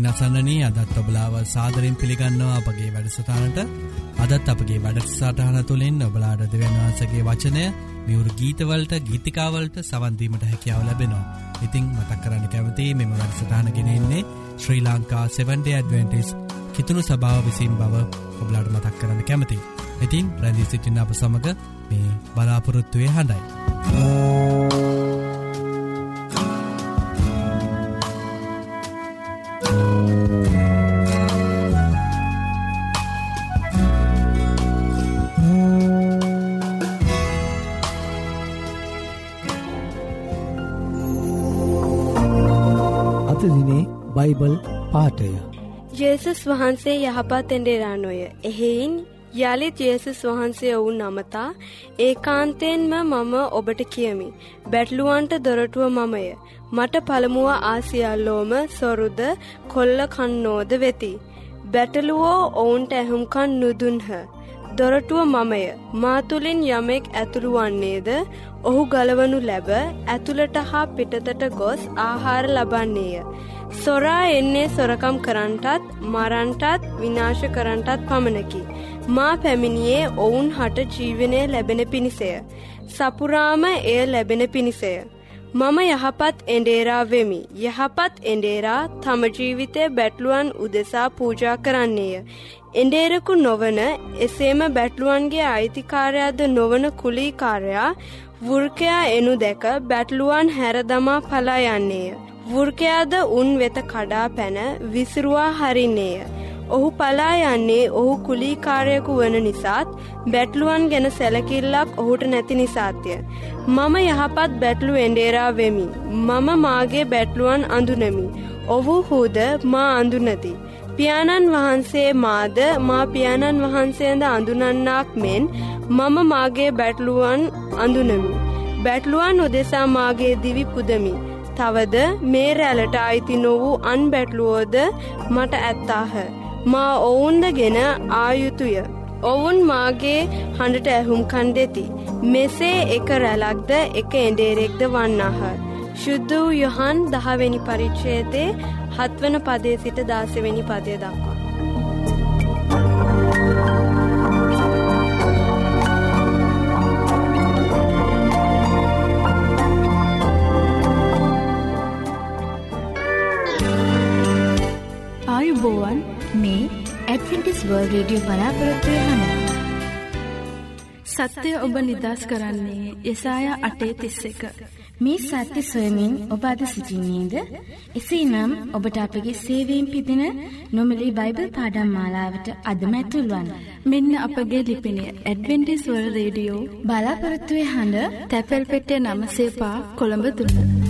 ඉතින් අසන්නනී අදත් ඔබලාව සාදරෙන් පිළිගන්නවා අපගේ වැඩසටානට අදත් අපගේ වැඩක්සාටහන තුළින් ඔබලාඩ දෙවන්වහන්සගේ වචනය මියවරු ගීතවලට ගීතිකාවලට සවන්දීමට හැකියාව ලැබෙනවා. ඉතිං මතක් කරන්න කැමති මෙම වැඩසටාන ගෙනෙන්නේ ශ්‍රී ලංකා 7ඩ ඇඩවෙන්ටිස් කිතුුණු සභාව විසින් බව ඔබලාඩ මතක් කරන්න කැමති. ඉතින් ප්‍රැදිී සිටින්න අප සමඟ මේ බලාපොරොත්තුවය හඬයි. බයිබල් ජේසුස් වහන්සේ යහපත් එඩෙරානොය එහෙයින් යළිත් ජේසුස් වහන්සේ ඔවුන් නමතා ඒකාන්තයෙන්ම මම ඔබට කියමි. බැට්ලුවන්ට දොරටුව මමය. මට පළමුුව ආසියල්ලෝම සොරුද කොල්ල කන්නෝද වෙති. බැටලුවෝ ඔවුන්ට ඇහුම්කන් නුදුන්හ. දොරටුව මමය මාතුලින් යමෙක් ඇතුළු වන්නේද ඔහු ගලවනු ලැබ ඇතුළට හා පිටතට ගොස් ආහාර ලබන්නේය. සොරා එන්නේ සොරකම් කරන්ටත් මරන්ටත් විනාශ කරන්ටත් පමණකි. මා පැමිණියේ ඔවුන් හට ජීවනය ලැබෙන පිණිසය. සපුරාම එය ලැබෙන පිණිසය. මම යහපත් එඩේරා වෙමි. යහපත් එඩේරා තම ජීවිතය බැට්ලුවන් උදෙසා පූජා කරන්නේය. එඩේරකු නොවන එසේම බැට්ලුවන්ගේ අයිතිකාරයාද නොවන කුලීකාරයා වෘර්කයා එනු දැක බැට්ලුවන් හැරදමා පලා යන්නේය. වෘර්කයාද උන් වෙත කඩා පැන විසිරුවා හරින්නේය. ඔහු පලා යන්නේ ඔහු කුලීකාරයකු වන නිසාත් බැට්ලුවන් ගැන සැලකිල්ලක් ඔහුට නැති නිසාත්ය. මම යහපත් බැට්ලු එන්ඩේරා වෙමි. මම මාගේ බැට්ලුවන් අඳුනමි. ඔහු හූද මා අඳුනති. පියාණන් වහන්සේ මාද මා පියාණන් වහන්සේද අඳුනන්නාක් මෙන් මම මාගේ බැට්ලුවන් අඳුනමි. බැට්ලුවන් උදෙසා මාගේ දිවි පුදමි. තවද මේ රැලට අයිති නොවූ අන් බැට්ලුවෝද මට ඇත්තාහ. මා ඔවුන්ද ගෙන ආයුතුය. ඔවුන් මාගේ හඬට ඇහුම්කන් දෙති. මෙසේ එක රැලක්ද එක එඩේරෙක්ද වන්නාහ. ශුද්ධ වූ යොහන් දහවෙනි පරිච්ෂයතේ හත්වන පදේ සිට දාසවෙනි පදය දක්වා. ආයුබෝවන් මේ ඇඩ්විටිස් වර්ල් රඩිය බලාපොරොත්වය හන. සත්‍යය ඔබ නිදස් කරන්නේ යසාය අටේ තිස්ස එක. මේ සත්‍ය සොයමින් ඔබ අද සිසිින්නේද. එසේ නම් ඔබට අපගේ සේවීම් පිදින නොමලි බයිබල් පාඩම් මාලාවට අදමැතුල්වන්. මෙන්න අපගේ ලිපිනය ඇඩවෙන්ටිස්වල් රේඩියෝ බලාපොරොත්තුවය හඬ තැපැල් පෙටිය නම සේපා කොළඹ තුන්න.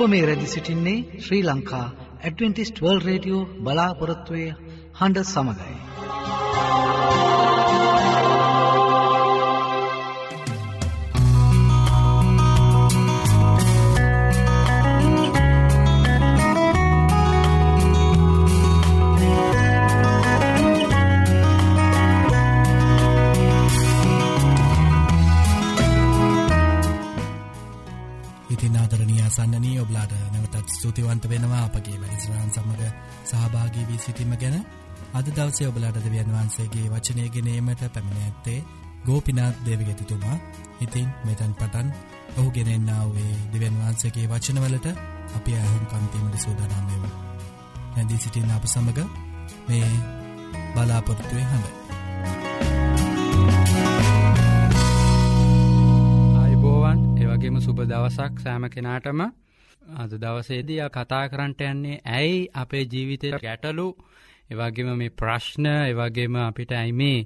ඔබ මේ රැදි සිටින්නේ Sri Lanka Adventist World Radio බලාපොරොත්තුවය හඬ සමඟයි. අද දවසේ ඔබලාට දෙවියන් වහන්සේගේ වචනය ගෙනීමට පැමිණ ඇත්තේ ගෝපිනාත් දේවගැතිතුමා. ඉතින් මෙතැන් පටන් ඔහු ගෙනෙන්න්නාව වේ දෙවන් වහන්සේගේ වචනවලට අපි ඇහුම් කන්තීමට සූදානාමයමු නැදී සිටින් අප සමඟ මේ බලාපොරත්තුවේ හඬ. අයිබෝවන් ඒවගේම සුබ දවසක් සෑම කෙනාටම. අද දවසේදී කතා කරන්නට යන්නේ ඇයි අපේ ජීවිතය ගැටලු එවගේම මේ ප්‍රශ්න එවගේම අපිට ඇයි මේ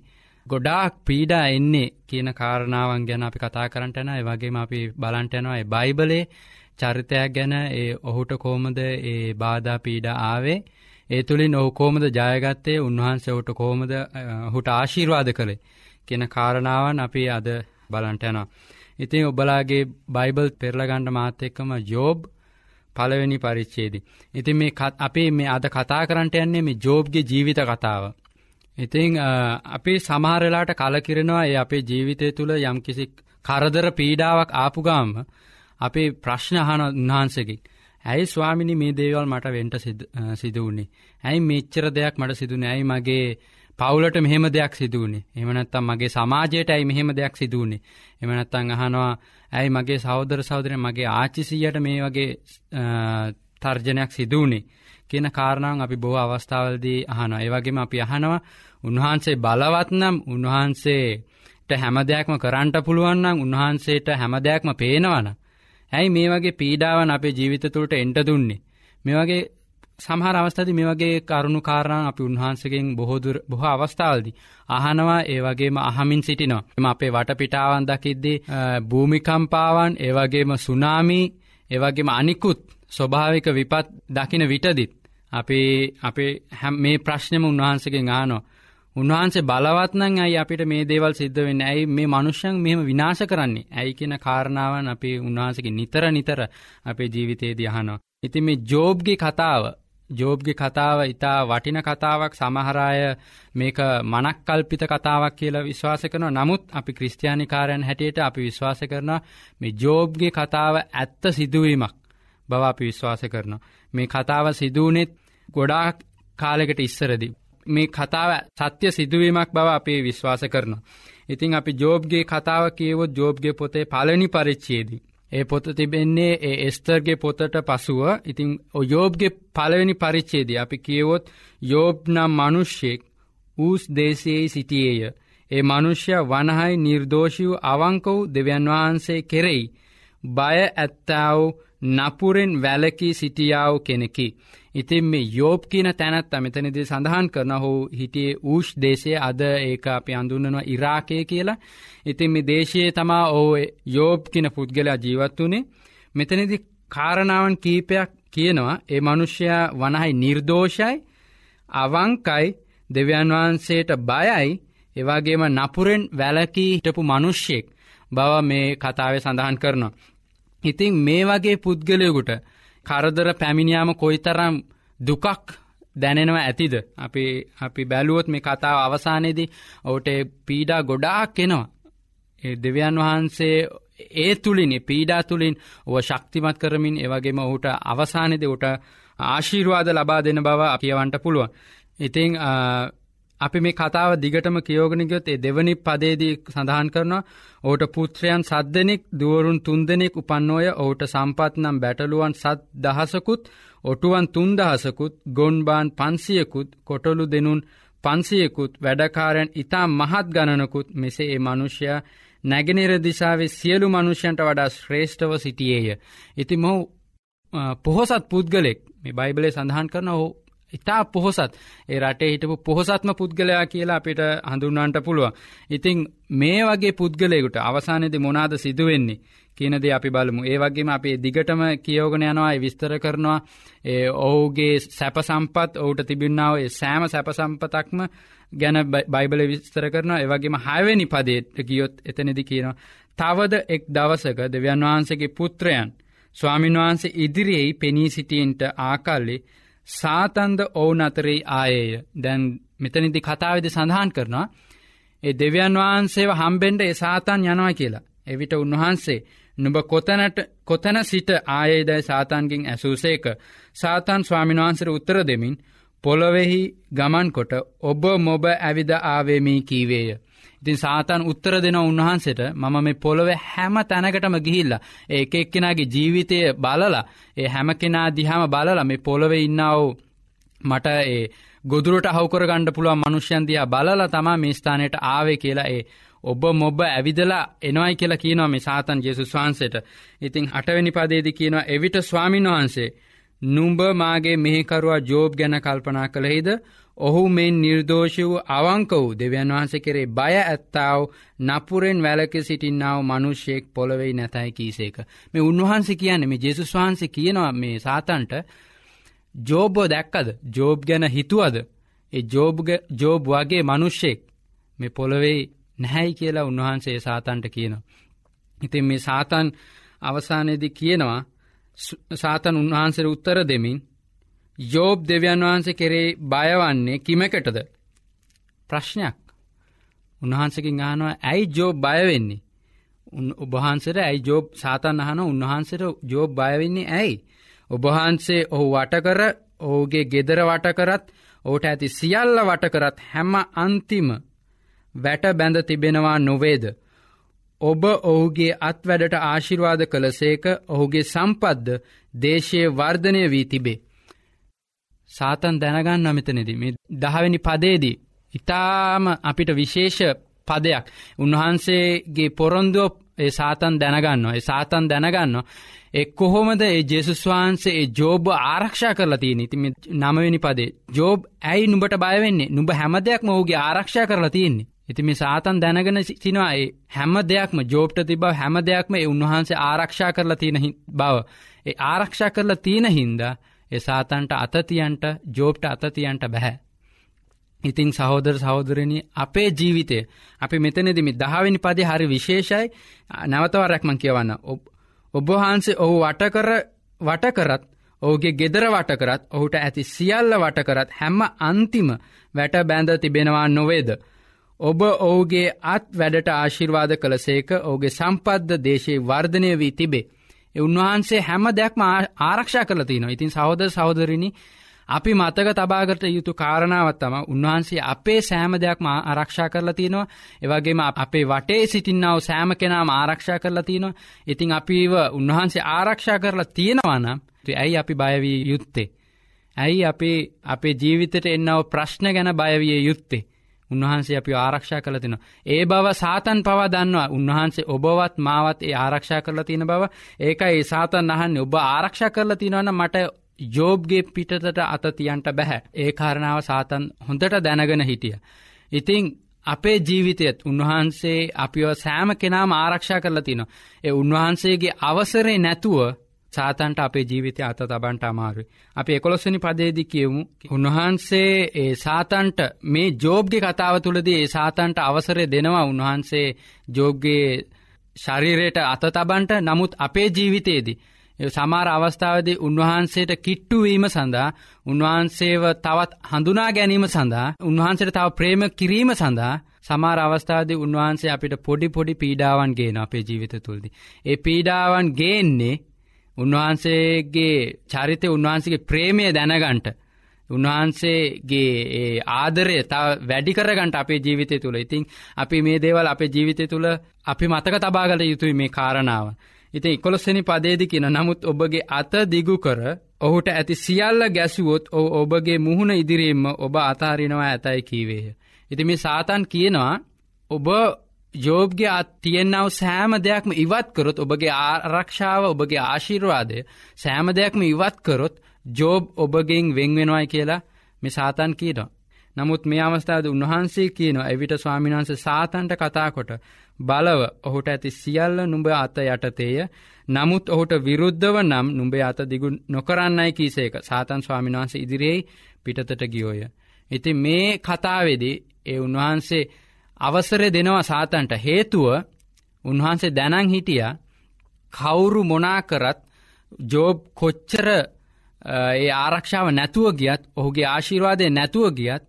ගොඩාක් පීඩා එන්නේ කියන කාරණාවන් ගැන අපි කතා කරන්නටන එවගේම අපි බලන්ටයනවා ඒ බයිබලේ චරිතයක් ගැන. ඒ ඔහුට කෝමද ඒ බාධා පීඩා ආවේ? ඒ තුළින් ඔහු කෝමද ජයගත්තේ? උන්වහන්සේ ඔහුට කෝමද හුට ආශීර්වාද කළේ කියන කාරණාවන් අපි අද බලන්ටයනවා. ඉතින් ඔබලාගේ බයිබල් පෙරලගණ්ඩ මාත එක්කම ජෝබ් පලවෙනි පරිච්චේදී. ඉතින් මේ අපි මේ අද කතා කරන්නට යන්නේ මේ ජෝබ්ගේ ජීවිත කතාව. ඉතිං අපි සමහරලාට කලකිරෙනවා ඒ අපේ ජීවිතය තුළ යම්කිසි කරදර පීඩාවක් ආපුගාම අපි ප්‍රශ්න අහන උන්වහන්සකින්. ඇයි ස්වාමිනි මේ දේවල් මට වෙන්ට සිදුවන්නේ. ඇයි මෙච්චර දෙයක් මට සිදුවන ඇයි මගේ පවුලට මෙහෙම දෙයක් සිදුවනේ එමනත්තම් මගේ සමාජයට ඇයි මෙහෙම දෙයක් සිදුවන්නේ එමනත්තං අහනවා ඇයි මගේ සෞදර සෞදරය මගේ ආචිසියට මේ වගේ තර්ජනයක් සිදුවනේ කියන කාරණාව අපි බොහ අවස්ථාවලදී අහනවා. ඒවගේම අපි අහනවා උන්වහන්සේ බලවත්නම් උන්වහන්සේට හැම දෙයක්ම කරන්ට පුළුවන්නම් උන්වහන්සේට හැම දෙයක්ම පේනවන ඇයි මේ වගේ පීඩාවන් අපේ ජීවිත තුළට එන්ට දුන්නේ? මේ වගේ සමහර අවස්ථති මේ වගේ කරුණු කාරණ අපි උන්වහන්සගෙන් බොහෝදුර බොහ අවස්ථාවල්දි. අහනවා ඒ වගේම අහමින් සිටිනවා. එම අපේ වට පිටාවන් දකිද්දි භූමිකම්පාවන් ඒවගේම සුනාමී ඒවගේම අනිකුත් ස්වභාවික විපත් දකින විටදිත්. අපි අපේ හැම් මේ ප්‍රශ්නම උන්වහන්සගෙන් ආනෝ. උන්වහන්සේ බලවත්නං ඇයි අපිට මේ දේවල් සිද්ධ වෙන්න ඇයි මේ මනුෂ්‍යන් මෙහම විනාශ කරන්නේ ඇයි කියෙන කාරණාවන් අපි උන්වහන්සගේ නිතර නිතර අපේ ජීවිතයේදී අහනවා. ඉතින් මේ ජෝබ්ගේ කතාව ජෝබ්ගේ කතාව ඉතා වටින කතාවක් සමහරාය මේක මනක්කල්පිත කතාවක් කියලා විශ්වාස කරන නමුත් අපි ක්‍රස්තියානිකාරයන් හැටියට අපි විශ්වාස කරන මේ ජෝබ්ගේ කතාව ඇත්ත සිදුවීමක් බව අපි විශ්වාස කරනවා. මේ කතාව සිදුවනෙත් ගොඩාක් කාලෙකට ඉස්සරදි. මේ කතාව සත්‍ය සිදුවීමක් බව අපේ විශ්වාස කරනවා. ඉතිං අපි ජෝබ්ගේ කතාව කියවොත් ජෝබ්ගේ පොතේ පලනි පරිච්චේදී. ඒ පොත තිබෙන්නේ ඒ එස්තර්ගේ පොතට පසුව ඉතිං යෝබ්ගේ පලවෙනි පරිච්චේදී අපි කියවොත් යෝබ් නම් මනුෂ්‍යෙක් ඌස් දේශයේ සිටියේය. ඒ මනුෂ්‍ය වනහයි නිර්දෝෂිව අවංකව් දෙවන් වහන්සේ කෙරෙයි. බය ඇත්තාව නපුරෙන් වැලකී සිටියාව කෙනෙකි. ඉතින් මේ යෝබ් කියන තැනත් මෙතනදී සඳහන් කරන හෝ හිටියේ ඌෂ් දේශය අද ඒක අපි අඳුන්නනවා ඉරාකය කියලා. ඉතින් මේ දේශයේ තමා ඕ යෝබ් කියන පුද්ගලයා ජීවත් වනේ මෙතනදි කාරණාවන් කීපයක් කියනවා ඒ මනුෂ්‍යයා වනහයි නිර්දෝෂයි අවංකයි දෙවියන් වහන්සේට බයයි එවාගේම නපුරෙන් වැලකී හිටපු මනුෂ්‍යෙක් බව මේ කතාව සඳහන් කරනවා. ඉතිං මේ වගේ පුද්ගලයකුට කරදර පැමිණියාම කොයිතරම් දුකක් දැනෙනව ඇතිද අපි අපි බැලුවොත් මේ කතාව අවසානයේදී ඔවට පීඩා ගොඩාක් එනවා දෙවියන් වහන්සේ ඒ තුළින් පීඩා තුළින් ඔව ශක්තිමත් කරමින් ඒවගේම ඔහුට අවසානෙද ඔට ආශීර්වාද ලබා දෙන බව කියවන්ට පුළුවන්. ඉතිං අපි මේ කතාව දිගටම කියෝගනිගොත් ඒ දෙවනි පදේදී සඳහන් කරනවා ඕට පුත්‍රයන් සද්දනෙක් දුවරුන් තුන්දෙනෙක් උපන්නෝය ඔහුට සම්පත් නම් බැටලුවන් සත් දහසකුත් ඔටුවන් තුන්දහසකුත් ගොන්බාන් පන්සියකුත් කොටොලු දෙනුන් පන්සියකුත් වැඩකාරයන් ඉතා මහත් ගණනකුත් මෙසේ ඒ මනුෂ්‍යයා නැගෙනර දිසාවේ සියලු මනුෂ්‍යන්ට වඩා ශ්‍රේෂ්ඨව සිටියේය. ඉති මොහු පොහොසත් පුද්ගලෙක් මේ බයිබලේ සඳහන් කරන හෝ ඉතා පොහොසත් ඒ රටේ හිටපු පොහොසත්ම පුද්ගලයා කියලා අපිට හඳුන්වන්ට පුළුව. ඉතිං මේ වගේ පුද්ගලයකුට අවසානයේද මොනාද සිදුවෙන්නේ කියනද අපි බලමු ඒ වගේම අපේ දිගටම කියෝගෙන යනවා විස්තර කරනවා ඔහුගේ සැප සම්පත් ඔහුට තිබින්නාව සෑම සැප සම්පතක්ම ගැන බයිබල විස්තර කරනවා ඒවගේම හයවෙනි පදේට ගියොත් එතනෙදි කියනවා. තවද එක් දවසක දෙවියන් වහන්සගේ පුත්‍රයන් ස්වාමින් වහන්සේ ඉදිරියෙහි පෙනී සිටියන්ට ආකල්ලි සාතන්ද ඔවුන් අතරෙයි ආයේය දැන් මෙතනිදි කතාවෙද සඳහන් කරනවා. ඒ දෙවියන් වහන්සේව හම්බෙන්ඩ ඒ සාතන් යනවා කියලා. එවිට උන්වහන්සේ නුඹ කොතනට කොතන සිට ආයේදයි සාතන්ගෙන් ඇසූසේක සාතන් ස්වාමින්වහන්සර උත්තර දෙමින් පොළොවෙහි ගමන්කොට ඔබ මොබ ඇවිද ආවේමී කීවේය. ඉතින් සාතන් උත්තර දෙන උන්වහන්සේට මම මේ පොළොව හැම තැනකටම ගිහිල්ලා ඒ එක් කෙනගේ ජීවිතය බලලා ඒ හැම කෙනා දිහාම බලලා මේ පොළොව ඉන්නාව මට ඒ ගොදුරට හවකර ගණ්ඩ පුළුවන් මනුෂ්‍යන්තියා බලලා තමා මේ ස්ථානයට ආවේ කියලා ඒ ඔබ මොබ ඇවිදලා එනවයි කියලා කියනවා මේ සාතන් ජෙසුස් වහන්සේට. ඉතිං අටවැනි පදේදි කියනවා එවිට ස්වාමින් වහන්සේ නුම්ඹ මාගේ මෙහිකරුවා ජෝබ් ගැන කල්පනා කළෙහිද ඔහු මෙන් නිර්දෝෂ වූ අවංක වූ දෙවියන් වහන්ස කරේ බය ඇත්තාව නපුරෙන් වැලක සිටින්නාව මනුෂ්‍යයෙක් පොළවෙයි නැතයි කීසේක. මේ උන්වහන්සේ කියන්නේ මේ ජෙසුස් වහන්සේ කියනවා මේ සාතන්ට ජෝබෝ දැක්කද? ජෝබ් ගැන හිතුවද? ඒ ජෝබ් වගේ මනුෂ්‍යෙක් මේ පොළවෙයි නැහැයි කියලා උන්වහන්සේ සාතන්ට කියනවා. ඉතින් මේ සාතන් අවසානයේදි කියනවා සාතන් උන්වහන්සර උත්තර දෙමින් යෝබ් දෙවියන් වහන්සේ කෙරේ බයවන්නේ කිමකටද? ප්‍රශ්නයක්. උන්වහන්සකින් අහනවා ඇයි ජෝබ් බයවෙන්නේ ඔබහන්සර ඇයි ජෝබ් සාතන් අහන උන්වහන්සට ජෝබ් බයවෙන්නේ ඇයි? ඔබහන්සේ ඔහු වටකර ඔහුගේ ගෙදර වටකරත් ඕට ඇති සියල්ල වටකරත් හැම අන්තිම වැට බැඳ තිබෙනවා නොවේද. ඔබ ඔහුගේ අත් වැඩට ආශිර්වාද කළසේක ඔහුගේ සම්පද්ද දේශය වර්ධනය වී තිබේ. සාතන් දැනගන්න අමිතනෙද මේ දහවැනි පදේදී. ඉතාම අපිට විශේෂ පදයක්. උන්වහන්සේගේ පොරොන්දුව ඒ සාතන් දැනගන්න ඒ සාතන් දැනගන්න එක් කොහොමද ඒ ජෙසුස් වහන්සේ ඒ ජෝබ ආරක්ෂා කරලා තියෙන ඉතිම නමවෙනි පදේ. ජෝබ් ඇයි නුඹට බයවෙන්නේ නුඹ හැම දෙයක් මවගේ ආරක්ෂා කරලා තියෙන්නේ. ඉති මේ සාතන් දැනගෙන සිනවා ඒ හැම දෙයක්ම ජෝප්ට තිබව හැම දෙයක්ම ඒ උන්වහන්සේ ආරක්ෂා කරලා තියෙන බව. ඒ ආරක්ෂා කරලා තියෙන හින්දා ඒ සාතන්ට අතතියන්ට ජෝප්ට අතතියන්ට බැහැ. ඉතිං සහෝදර සහෝදරණී අපේ ජීවිතය අපි මෙතනෙදමි දහවිනි පදි හරි විශේෂයි නැවතවරැක්මන් කියවන්න ඔබහන්සේ ඔහු වටකර වටකරත් ඔහුගේ ගෙදර වටකරත් ඔහුට ඇති සියල්ල වටකරත් හැම්ම අන්තිම වැට බැඳ තිබෙනවා නොවේද. ඔබ ඔහුගේ අත් වැඩට ආශිර්වාද කළසේක ඔහුගේ සම්පද්ද දේශයේ වර්ධනය වී තිබේ. උන්වහන්සේ හැම දෙයක්ම ආරක්ෂා කරලති නවා ඉතින් සහෝද සහෝදරණි අපි මතක තබාගට යුතු කාරණාවත්තම උන්වහන්සේ අපේ සෑම දෙයක්ම ආරක්ෂා කරලා තියනවා එවගේම අපේ වටේ සිටින්නාව සෑම කෙනාම ආරක්ෂා කරලා තියනවා ඉතිං අපිව උන්වහන්සේ ආරක්ෂා කරලා තියෙනවානම් ඇයි අපි බයවී යුත්තේ. ඇයි අපි අපේ ජීවිතට එන්නව ප්‍රශ්න ගැන බයවිය යුත්තේ. උන්වහන්සේ අපි ආරක්ෂා කළ තින. ඒ බව සාතන් පවා දන්නවා උන්වහන්සේ ඔබවත් මාවත් ඒ ආරක්ෂා කරලා තියෙන බව ඒක ඒ සාතන් අහන්නේ ඔබ ආරක්ෂා කරලා තියෙනවන මට ජෝබ්ගේ පිටතට අතතියන්ට බැහැ ඒ කාරණාව සාතන් හොඳට දැනගෙන හිටිය. ඉතිං අපේ ජීවිතයත් උන්වහන්සේ අපිව සෑම කෙනාම ආරක්ෂා කරලා තිනවා. ඒ උන්වහන්සේගේ අවසරේ නැතුව සාතන්ට අපේ ජීවිතය අත තබන්ට අමාරුයි. අපි එකොළොස්සනි පදේදි කියවමු. උන්වහන්සේ ඒ සාතන්ට මේ ජෝබ්ගේ කතාව තුළදී ඒ සාතන්ට අවසරය දෙනවා උන්වහන්සේ ජෝබ්ගේ ශරීරයට අත තබන්ට නමුත් අපේ ජීවිතයේදී. සමාර අවස්ථාවද උන්වහන්සේට කිට්ටුවීම සඳහා උන්වහන්සේව තවත් හඳුනා ගැනීම සඳහා උන්වහන්සේට තව ප්‍රේම කිරීම සඳහා සමාර අවස්ථාද උන්වහන්සේ අපිට පොඩි පොඩි පීඩාවන් ගේන අපේ ජීවිත තුළදි. ඒ පීඩාවන් ගේන්නේ උන්වහන්සේගේ චරිතය උන්වහන්සේගේ ප්‍රේමය දැනගන්ට. උන්වහන්සේගේ ආදරය තව වැඩිකරගන්ට අපේ ජීවිතය තුළ ඉතිං අපි මේ දේවල් අපේ ජීවිතය තුළ අපි මතක තබාගල යුතුයි මේ කාරණාව. ඉතින් ඉකොලොස්සනි පදේදි කියන නමුත් ඔබගේ අත දිගු කර ඔහුට ඇති සියල්ල ගැසුවොත් ඔ ඔබගේ මුහුණ ඉදිරීම ඔබ අතාරිනවා ඇතයි කීවේය. ඉති මේ සාතන් කියනවා ඔබ ජෝබ්ගේ අත් තියෙන්නාව සෑම දෙයක්ම ඉවත්කරොත් ඔබගේ ආරක්ෂාව ඔබගේ ආශිර්වාදය සෑම දෙයක්ම ඉවත්කරොත් ජෝබ් ඔබගෙන් වෙන්වෙනවායි කියලා මෙ සාතන් කියනවා. නමුත් මේ අවස්ථාවද උන්වහන්සේ කියනවා එවිට ස්වාමිනාන්ස සාතන්ට කතාකොට බලව ඔහුට ඇති සියල්ල නුඹ අත යටතේය නමුත් ඔහුට විරුද්ධව නම් නුඹේ අත දිගු නොකරන්නයි කීසේක සාතන් ස්වාමින්වහන්සේ ඉදිරියේ පිටතට ගියෝය. ඉති මේ කතාවෙදී ඒ උන්වහන්සේ අවසරය දෙනවා සාතන්ට හේතුව උන්වහන්සේ දැනං හිටිය කවුරු මොනාකරත් ජෝබ් කොච්චර ඒ ආරක්ෂාව නැතුව ගියත් ඔහුගේ ආශිර්වාදය නැතුව ගියත්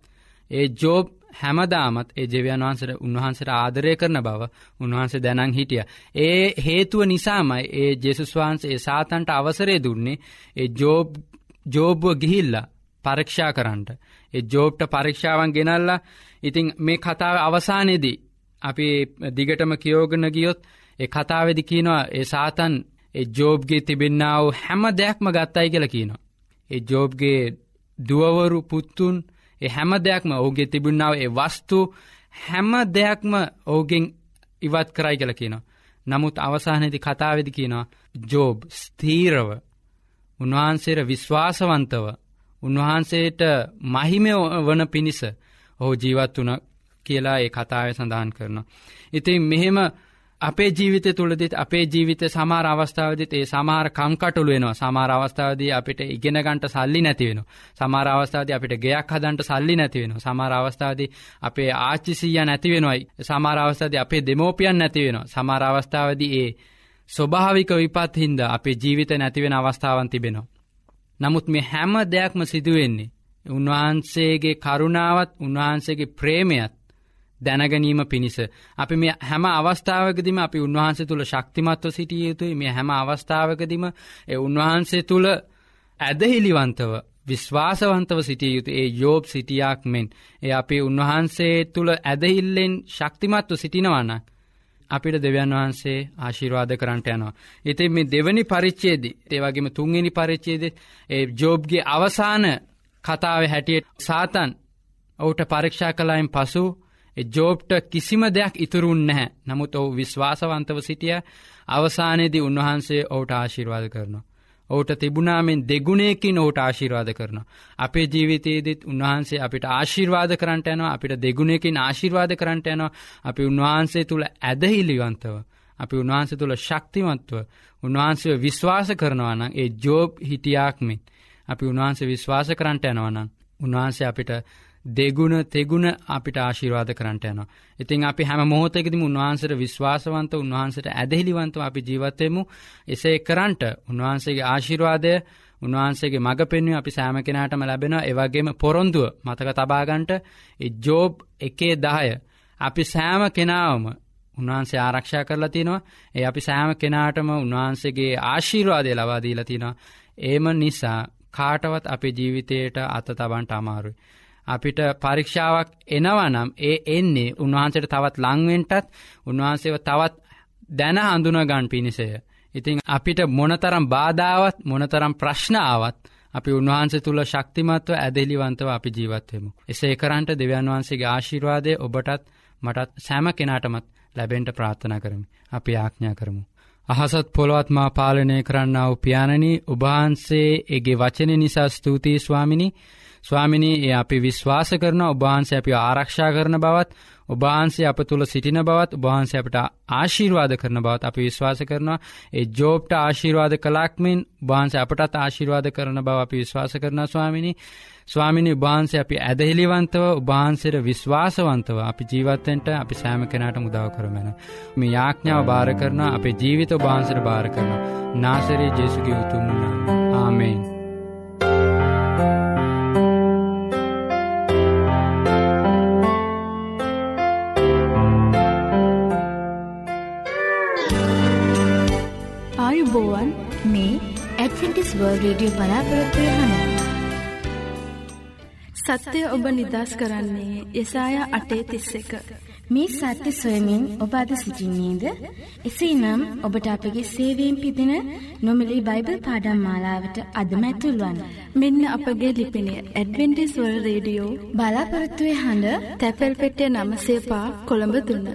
ඒ ජෝබ් හැමදාමත් ඒ ජෙවියන් වහන්සට උන්වහන්සට ආදරය කරන බව උන්වහන්සේ දැනං හිටිය. ඒ හේතුව නිසාමයි ඒ ජෙසුස් වහන්සේ ඒ සාතන්ට අවසරේ දුන්නේ ඒ ජෝබ් ජෝබ්ව ගිහිල්ලා පරීක්ෂා කරන්නට. ඒ ජෝබ්ට පරීක්ෂාවන් ගෙනල්ලා ඉතිං මේ කතාව අවසානයේදී අපි දිගටම කියෝගන ගියොත් ඒ කතාවෙදි කියනවා ඒ සාතන් ඒ ජෝබ්ගේ තිබෙන්න්නාව හැම දෙයක්ම ගත්තයි කියල කියනවා. ඒ ජෝබ්ගේ දුවවරු පුත්තුන් ඒ හැම දෙයක්ම ඔහුගේ තිබුණාව ඒ වස්තු හැම දෙයක්ම ඔහුගෙන් ඉවත් කරයි කල කියනවා. නමුත් අවසානයේදි කතාවෙදි කියනවා ජෝබ් ස්තීරව උන්වහන්සේර විශ්වාසවන්තව උන්වහන්සේට මහිමය වන පිණිස ඔහු ජීවත් වන කියලා ඒ කතාව සඳහන් කරනවා. ඉතින් මෙහෙම අපේ ජීවිත තුළදිත් අපේ ජීවිත සමාර අවස්ථාවදිත් ඒ සමාර කංකටුළු වෙනවා. සමාර අවස්ථාවදී අපිට ඉගෙනගන්ට සල්ලි නැතිවෙන සමාර අවස්ථාද අපිට ගයක් හදන්ට සල්ලි නැතිවෙන සමාර අවස්ථාවදී අපේ ආච්චිසීය නැතිවෙනවයි සමාර අවස්ථාද අපේ දෙමෝපියන් නැතිවෙන සමාර අවස්ථාවදී ඒ ස්වභාවික විපත් හින්ද අපේ ජීවිත නැතිවෙන අවස්ථාවන් තිබෙනවා. නමුත් මේ හැම දෙයක්ම සිදුවෙන්නේ. උන්වහන්සේගේ කරුණාවත් උන්වහන්සේගේ ප්‍රේමයත් දැනගැනීම පිණිස. අපි මේ හැම අවස්ථාවකදිම අපි උන්වහන්සේ තුළ ශක්තිමත්ව සිටිය යුතුයි මේ හැම අවස්ථාවකදිම ඒ උන්වහන්සේ තුළ ඇදහිලිවන්තව විශ්වාසවන්තව සිටිය යුතු ඒ යෝබ් සිටියක් මෙන් ඒ අපි උන්වහන්සේ තුළ ඇදහිල්ලෙන් ශක්තිමත්ව සිටිනවන්න. අපිට දෙවන් වහන්සේ ආශිර්වාද කරන්නට යනවා. ඉතින් මේ දෙවනි පරිච්චේදී ඒවගේම තුන්ගනි පරිච්චේද ඒ ජෝබ්ගේ අවසාන කතාව හැටියට සාතන් ඔවුට පරීක්ෂා කලායින් පසු ජෝබ්ට කිසිම දෙයක් ඉතුරුන් නැහැ නමුත් ඔහු විශ්වාසවන්තව සිටිය අවසානයේදී උන්වහන්සේ ඔහුට ආශිර්වාද කරනවා. ඔහුට තිබුණාමෙන් දෙගුණයකින් ඔහුට ආශිර්වාද කරනවා. අපේ ජීවිතයේදත් උන්වහන්සේ අපිට ආශිර්වාද කරන්නට යනවා අපිට දෙගුණයකින් ආශිර්වාද කරන්නට යනවා අපි උන්වහන්සේ තුළ ඇදහිලිවන්තව. අපි උන්වහන්සේ තුළ ශක්තිමත්ව උන්වහන්සේ විශ්වාස කරනවනම් ඒ ජෝබ් හිටියාක්මෙන් අපි උන්වහන්සේ විශ්වාස කරන්නට යනවනම් උන්වහන්සේ අපිට දෙගුණ තෙගුණ අපිට ආශිර්වාද කරන්නට යනවා. ඉතින් අපි හැම මොහොතකෙදම උන්වහන්සේට විශ්වාසවන්ත උන්වහන්සේට ඇදහිලිවන්තව අපි ජීවත්වයමු එසේ කරන්ට උන්වහන්සේගේ ආශිර්වාදය උන්වහන්සේගේ මඟ පෙන්ව අපි සෑම කෙනාටම ලැබෙනවා ඒවගේම පොරොන්දුව මතක තබාගන්ට ජෝබ් එකේ දාය අපි සෑම කෙනාවම උන්වහන්සේ ආරක්ෂා කරලා තිනවා ඒ අපි සෑම කෙනාටම උන්වහන්සේගේ ආශීර්වාදය ලවාදීලා තිනවා ඒම නිසා කාටවත් අපේ ජීවිතයට අත තබන්ට අමාරුයි. අපිට පරීක්ෂාවක් එනවනම් ඒ එන්නේ උන්වහන්සට තවත් ලංවෙන්ටත් උන්වහන්සේව තවත් දැන හඳුනගන් පිණිසය. ඉතිං අපිට මොනතරම් බාධාවත් මොනතරම් ප්‍රශ්නාවත් අපි උන්වහන්සේ තුළ ශක්තිමත්ව ඇදෙලිවන්තව අපි ජීවත්වමු. එසේ කරන්ට දෙවන් වහන්සේගේ ආශිර්වාදය ඔබටත් මටත් සෑම කෙනාටමත් ලැබෙන්ට ප්‍රාර්ථනා කරමි. අපි ආඥා කරමු. අහසත් පොළොවත්මා පාලනය කරන්නාව පියාණනී උභහන්සේ එගේ වචන නිසා ස්තුතියි ස්වාමිනි ස්වාමිනී ඒ අපි විශ්වාස කරන ඔබහන්සේ අපි ආරක්ෂා කරන බවත් ඔබහන්සේ අප තුළ සිටින බවත් ඔබහන්සේ අපට ආශීර්වාද කරන බවත් අපි විශ්වාස කරනවා ඒ ජෝබ්ට ආශීර්වාද කලාක්මෙන් බහන්සේ අපටත් ආශීර්වාද කරන බව අපි විශ්වාස කරන ස්වාමිනි ස්වාමිනි උභහන්සේ අපි ඇදහිලිවන්තව උභහන්සේට විශ්වාසවන්තව අපි ජීවත්තෙන්ට අපි සෑම කෙනට මුදාව කරමෙන. මේ යාඥාව භාර කරන අපේ ජීවිත බහන්සර භාර කරන නාසරේ ජෙසුගේ උතුමුණ ආමෙන්. ආයුබෝවන් මේ ඇඩ්ෆිටිස් වර්ල් රඩියෝ බලාපොරොත්වය හන. සත්‍යය ඔබ නිදස් කරන්නේ යසාය අටේ තිස්ස එක. මේ සත්‍ය සොයමින් ඔබ අද සිසිින්නේද. එසේ නම් ඔබට අපගේ සේවීම් පිදින නොමලි බයිබල් පාඩම් මාලාවට අදමැතුල්වන්. මෙන්න අපගේ ලිපිනේ ඇඩවෙන්ටිස්වල් රේඩියෝ බලාපොරත්තුවය හඬ තැපැල් පෙටිය නමසේපා කොළඹ දුන්න.